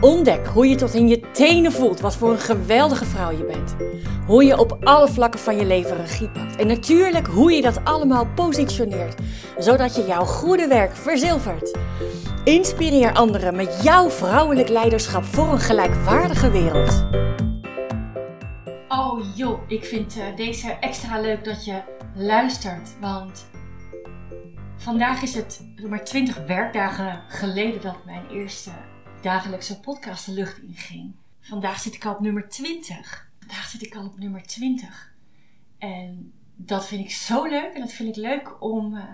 Ontdek hoe je tot in je tenen voelt wat voor een geweldige vrouw je bent. Hoe je op alle vlakken van je leven regie pakt. En natuurlijk hoe je dat allemaal positioneert, zodat je jouw goede werk verzilvert. Inspireer anderen met jouw vrouwelijk leiderschap voor een gelijkwaardige wereld. Oh joh, ik vind uh, deze extra leuk dat je luistert, want vandaag is het maar 20 werkdagen geleden dat mijn eerste dagelijkse podcast de lucht inging. Vandaag zit ik al op nummer 20. Vandaag zit ik al op nummer 20. En dat vind ik zo leuk. En dat vind ik leuk om, uh,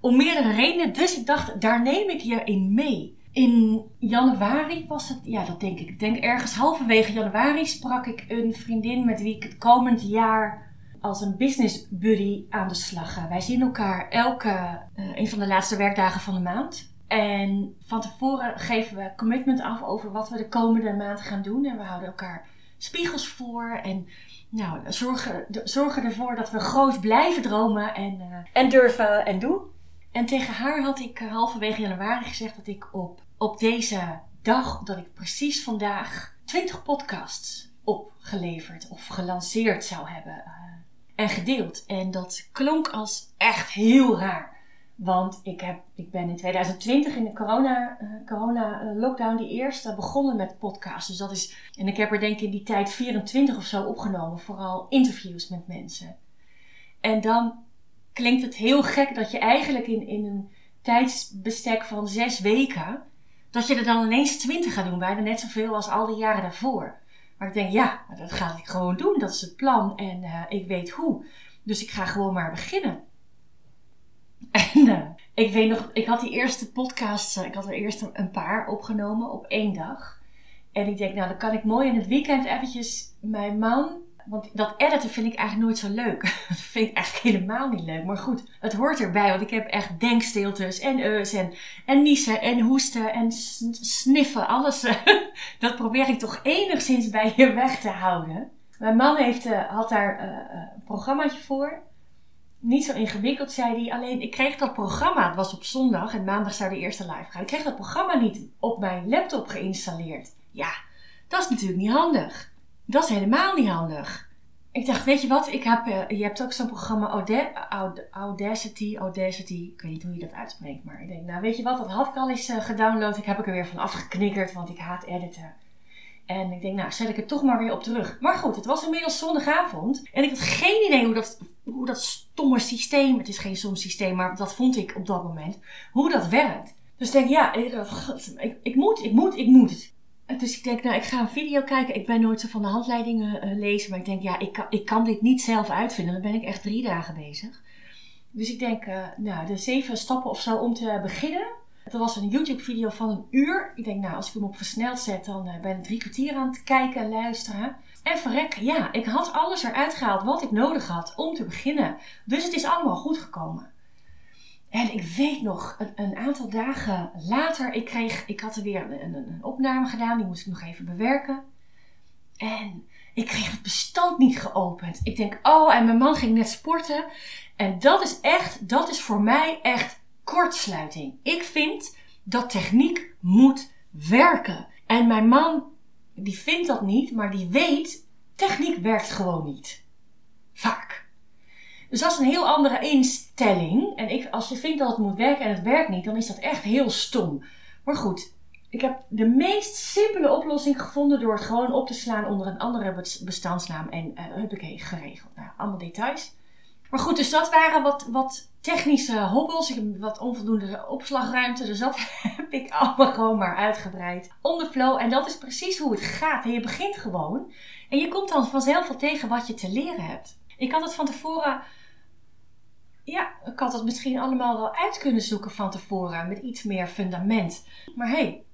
om meerdere redenen. Dus ik dacht, daar neem ik je in mee. In januari was het, ja dat denk ik. Ik denk ergens halverwege januari sprak ik een vriendin met wie ik het komend jaar als een business buddy aan de slag ga. Wij zien elkaar elke, uh, een van de laatste werkdagen van de maand. En van tevoren geven we commitment af over wat we de komende maand gaan doen. En we houden elkaar spiegels voor. En nou, zorgen, zorgen ervoor dat we groot blijven dromen en, uh, en durven en doen. En tegen haar had ik uh, halverwege januari gezegd dat ik op, op deze dag, dat ik precies vandaag 20 podcasts opgeleverd of gelanceerd zou hebben uh, en gedeeld. En dat klonk als echt heel raar. Want ik, heb, ik ben in 2020 in de corona, uh, corona lockdown die eerste begonnen met podcasts. Dus dat is, en ik heb er denk ik in die tijd 24 of zo opgenomen. Vooral interviews met mensen. En dan klinkt het heel gek dat je eigenlijk in, in een tijdsbestek van zes weken, dat je er dan ineens 20 gaat doen. Bijna net zoveel als al die jaren daarvoor. Maar ik denk, ja, dat ga ik gewoon doen. Dat is het plan en uh, ik weet hoe. Dus ik ga gewoon maar beginnen. En ik weet nog, ik had die eerste podcasts, ik had er eerst een paar opgenomen op één dag. En ik denk, nou dan kan ik mooi in het weekend eventjes mijn man, want dat editen vind ik eigenlijk nooit zo leuk. dat vind ik eigenlijk helemaal niet leuk. Maar goed, het hoort erbij, want ik heb echt denkstiltes en eus en, en niezen en hoesten en sniffen. Alles, dat probeer ik toch enigszins bij je weg te houden. Mijn man heeft, uh, had daar uh, een programmaatje voor niet zo ingewikkeld, zei hij. Alleen ik kreeg dat programma, het was op zondag en maandag zou de eerste live gaan. Ik kreeg dat programma niet op mijn laptop geïnstalleerd. Ja, dat is natuurlijk niet handig. Dat is helemaal niet handig. Ik dacht, weet je wat, ik heb, uh, je hebt ook zo'n programma Audacity, Audacity, ik weet niet hoe je dat uitspreekt, maar ik denk, nou weet je wat, dat had ik al eens uh, gedownload. Ik heb ik er weer van afgeknikkerd, want ik haat editen. En ik denk, nou, zet ik het toch maar weer op terug. Maar goed, het was inmiddels zondagavond. En ik had geen idee hoe dat, hoe dat stomme systeem, het is geen stom systeem, maar dat vond ik op dat moment, hoe dat werkt. Dus ik denk, ja, ik, ik, ik moet, ik moet, ik moet. Dus ik denk, nou, ik ga een video kijken. Ik ben nooit zo van de handleidingen uh, lezen. Maar ik denk, ja, ik kan, ik kan dit niet zelf uitvinden. Dan ben ik echt drie dagen bezig. Dus ik denk, uh, nou, de zeven stappen of zo om te beginnen. Dat was een YouTube-video van een uur. Ik denk, nou, als ik hem op versneld zet, dan uh, ben ik drie kwartier aan het kijken en luisteren. En verrek, ja, ik had alles eruit gehaald wat ik nodig had om te beginnen. Dus het is allemaal goed gekomen. En ik weet nog, een, een aantal dagen later, ik, kreeg, ik had er weer een, een opname gedaan, die moest ik nog even bewerken. En ik kreeg het bestand niet geopend. Ik denk, oh, en mijn man ging net sporten. En dat is echt, dat is voor mij echt kortsluiting. Ik vind dat techniek moet werken. En mijn man, die vindt dat niet, maar die weet, techniek werkt gewoon niet. Vaak. Dus dat is een heel andere instelling. En ik, als je vindt dat het moet werken en het werkt niet, dan is dat echt heel stom. Maar goed, ik heb de meest simpele oplossing gevonden door het gewoon op te slaan onder een andere bestandsnaam en uh, huppakee, geregeld. Nou, allemaal details. Maar goed, dus dat waren wat, wat technische hobbels. Ik heb wat onvoldoende opslagruimte, dus dat heb ik allemaal gewoon maar uitgebreid. On the flow. En dat is precies hoe het gaat. En je begint gewoon. En je komt dan vanzelf wel tegen wat je te leren hebt. Ik had het van tevoren. Ja, ik had het misschien allemaal wel uit kunnen zoeken van tevoren. Met iets meer fundament. Maar hey,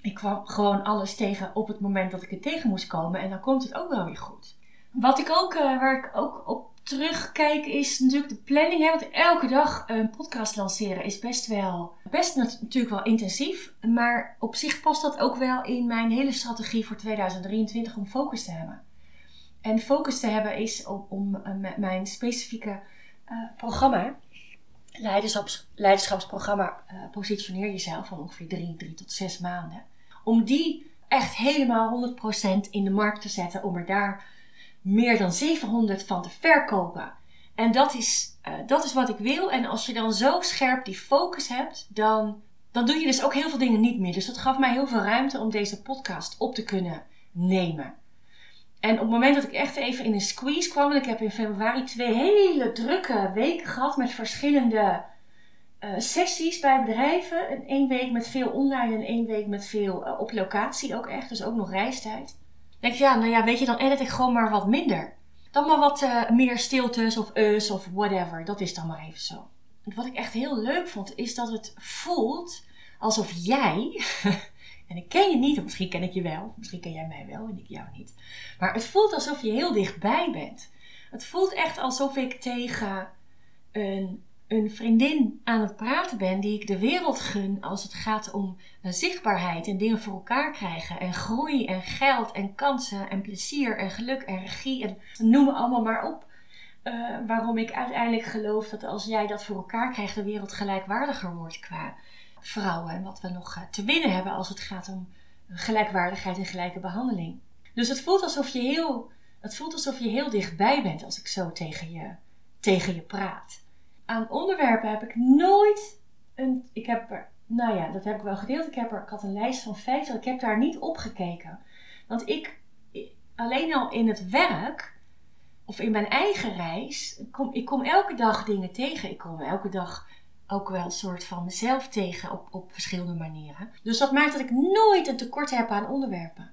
ik kwam gewoon alles tegen op het moment dat ik het tegen moest komen. En dan komt het ook wel weer goed. Wat ik ook, uh, waar ik ook op terugkijk is natuurlijk de planning. Hè? Want elke dag een podcast lanceren is best wel, best natuurlijk wel intensief. Maar op zich past dat ook wel in mijn hele strategie voor 2023 om focus te hebben. En focus te hebben is om, om uh, mijn specifieke uh, programma, leiderschaps, leiderschapsprogramma, uh, positioneer jezelf van ongeveer 3, 3 tot 6 maanden. Om die echt helemaal 100% in de markt te zetten, om er daar meer dan 700 van te verkopen. En dat is, uh, dat is wat ik wil. En als je dan zo scherp die focus hebt, dan, dan doe je dus ook heel veel dingen niet meer. Dus dat gaf mij heel veel ruimte om deze podcast op te kunnen nemen. En op het moment dat ik echt even in een squeeze kwam, ik heb in februari twee hele drukke weken gehad met verschillende uh, sessies bij bedrijven. En één week met veel online en één week met veel uh, op locatie ook echt. Dus ook nog reistijd denk ik, ja, nou ja, weet je, dan edit ik gewoon maar wat minder. Dan maar wat uh, meer stiltes of us of whatever. Dat is dan maar even zo. Wat ik echt heel leuk vond, is dat het voelt alsof jij, en ik ken je niet, misschien ken ik je wel, misschien ken jij mij wel en ik jou niet. Maar het voelt alsof je heel dichtbij bent. Het voelt echt alsof ik tegen een een vriendin aan het praten ben die ik de wereld gun als het gaat om uh, zichtbaarheid en dingen voor elkaar krijgen en groei en geld en kansen en plezier en geluk en regie en noem allemaal maar op. Uh, waarom ik uiteindelijk geloof dat als jij dat voor elkaar krijgt, de wereld gelijkwaardiger wordt qua vrouwen en wat we nog uh, te winnen hebben als het gaat om gelijkwaardigheid en gelijke behandeling. Dus het voelt alsof je heel, het voelt alsof je heel dichtbij bent als ik zo tegen je, tegen je praat aan onderwerpen heb ik nooit een. Ik heb er, nou ja, dat heb ik wel gedeeld. Ik, heb er, ik had een lijst van 50. Ik heb daar niet op gekeken. Want ik, alleen al in het werk, of in mijn eigen reis, kom, ik kom elke dag dingen tegen. Ik kom elke dag ook wel een soort van mezelf tegen op, op verschillende manieren. Dus dat maakt dat ik nooit een tekort heb aan onderwerpen.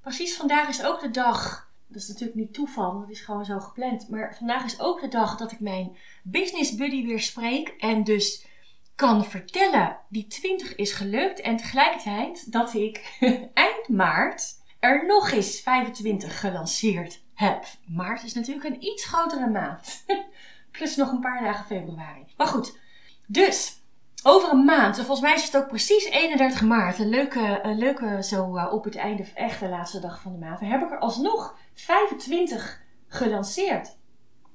Precies vandaag is ook de dag dat is natuurlijk niet toeval, dat is gewoon zo gepland. Maar vandaag is ook de dag dat ik mijn business buddy weer spreek. En dus kan vertellen, die 20 is gelukt. En tegelijkertijd dat ik eind maart er nog eens 25 gelanceerd heb. Maart is natuurlijk een iets grotere maand. Plus nog een paar dagen februari. Maar goed, dus over een maand, volgens mij is het ook precies 31 maart, een leuke, een leuke zo uh, op het einde, echt de laatste dag van de maand, heb ik er alsnog 25 gelanceerd.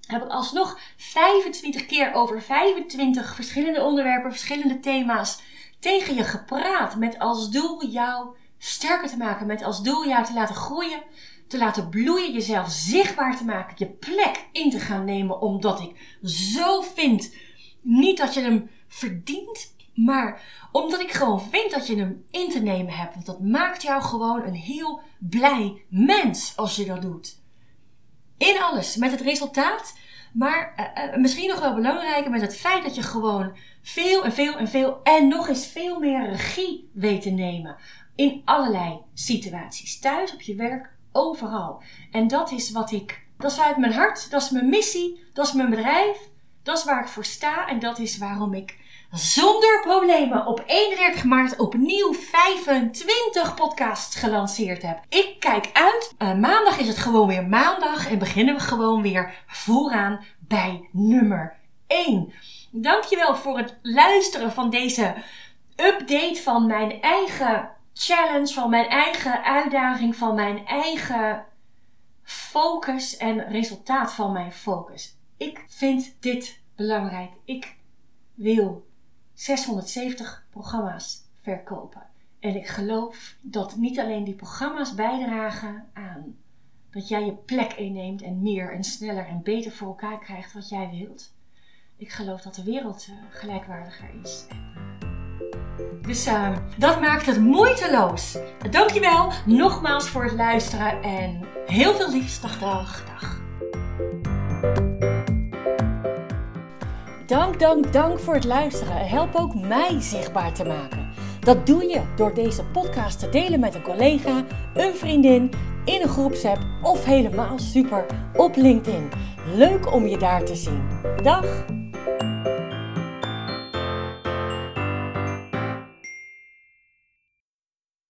Heb ik alsnog 25 keer over 25 verschillende onderwerpen, verschillende thema's tegen je gepraat. Met als doel jou sterker te maken. Met als doel jou te laten groeien, te laten bloeien, jezelf zichtbaar te maken, je plek in te gaan nemen. Omdat ik zo vind, niet dat je hem verdient, maar omdat ik gewoon vind dat je hem in te nemen hebt. Want dat maakt jou gewoon een heel blij mens als je dat doet. In alles, met het resultaat. Maar uh, uh, misschien nog wel belangrijker met het feit dat je gewoon veel en veel en veel en nog eens veel meer regie weet te nemen. In allerlei situaties. Thuis, op je werk, overal. En dat is wat ik. Dat is uit mijn hart, dat is mijn missie, dat is mijn bedrijf, dat is waar ik voor sta en dat is waarom ik zonder problemen op 31 maart opnieuw 25 podcasts gelanceerd heb. Ik kijk uit. Uh, maandag is het gewoon weer maandag en beginnen we gewoon weer vooraan bij nummer 1. Dankjewel voor het luisteren van deze update van mijn eigen challenge, van mijn eigen uitdaging, van mijn eigen focus en resultaat van mijn focus. Ik vind dit belangrijk. Ik wil 670 programma's verkopen. En ik geloof dat niet alleen die programma's bijdragen aan dat jij je plek inneemt en meer en sneller en beter voor elkaar krijgt wat jij wilt. Ik geloof dat de wereld uh, gelijkwaardiger is. Dus uh, dat maakt het moeiteloos. Dankjewel nogmaals voor het luisteren en heel veel liefst. Dag, dag, dag. Dank, dank, dank voor het luisteren. Help ook mij zichtbaar te maken. Dat doe je door deze podcast te delen met een collega, een vriendin, in een groepsapp of helemaal super op LinkedIn. Leuk om je daar te zien. Dag!